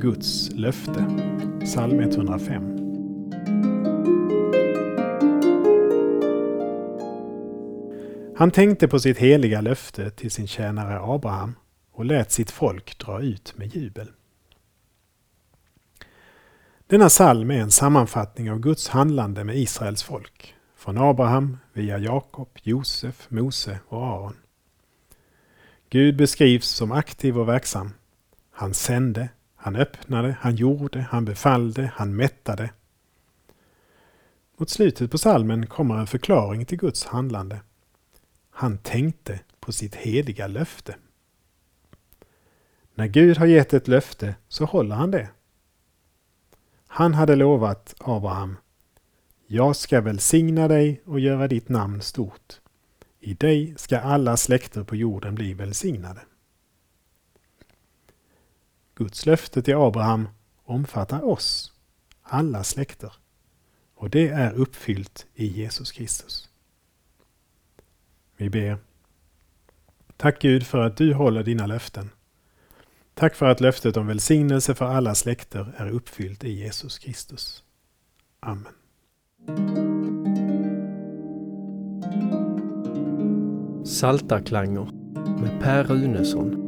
Guds löfte. Psalm 105. Han tänkte på sitt heliga löfte till sin tjänare Abraham och lät sitt folk dra ut med jubel. Denna psalm är en sammanfattning av Guds handlande med Israels folk, från Abraham via Jakob, Josef, Mose och Aron. Gud beskrivs som aktiv och verksam. Han sände, han öppnade, han gjorde, han befallde, han mättade. Mot slutet på salmen kommer en förklaring till Guds handlande. Han tänkte på sitt heliga löfte. När Gud har gett ett löfte så håller han det. Han hade lovat Abraham Jag ska välsigna dig och göra ditt namn stort. I dig ska alla släkter på jorden bli välsignade. Guds löfte till Abraham omfattar oss, alla släkter. Och det är uppfyllt i Jesus Kristus. Vi ber. Tack Gud för att du håller dina löften. Tack för att löftet om välsignelse för alla släkter är uppfyllt i Jesus Kristus. Amen. Saltarklanger med Per Runesson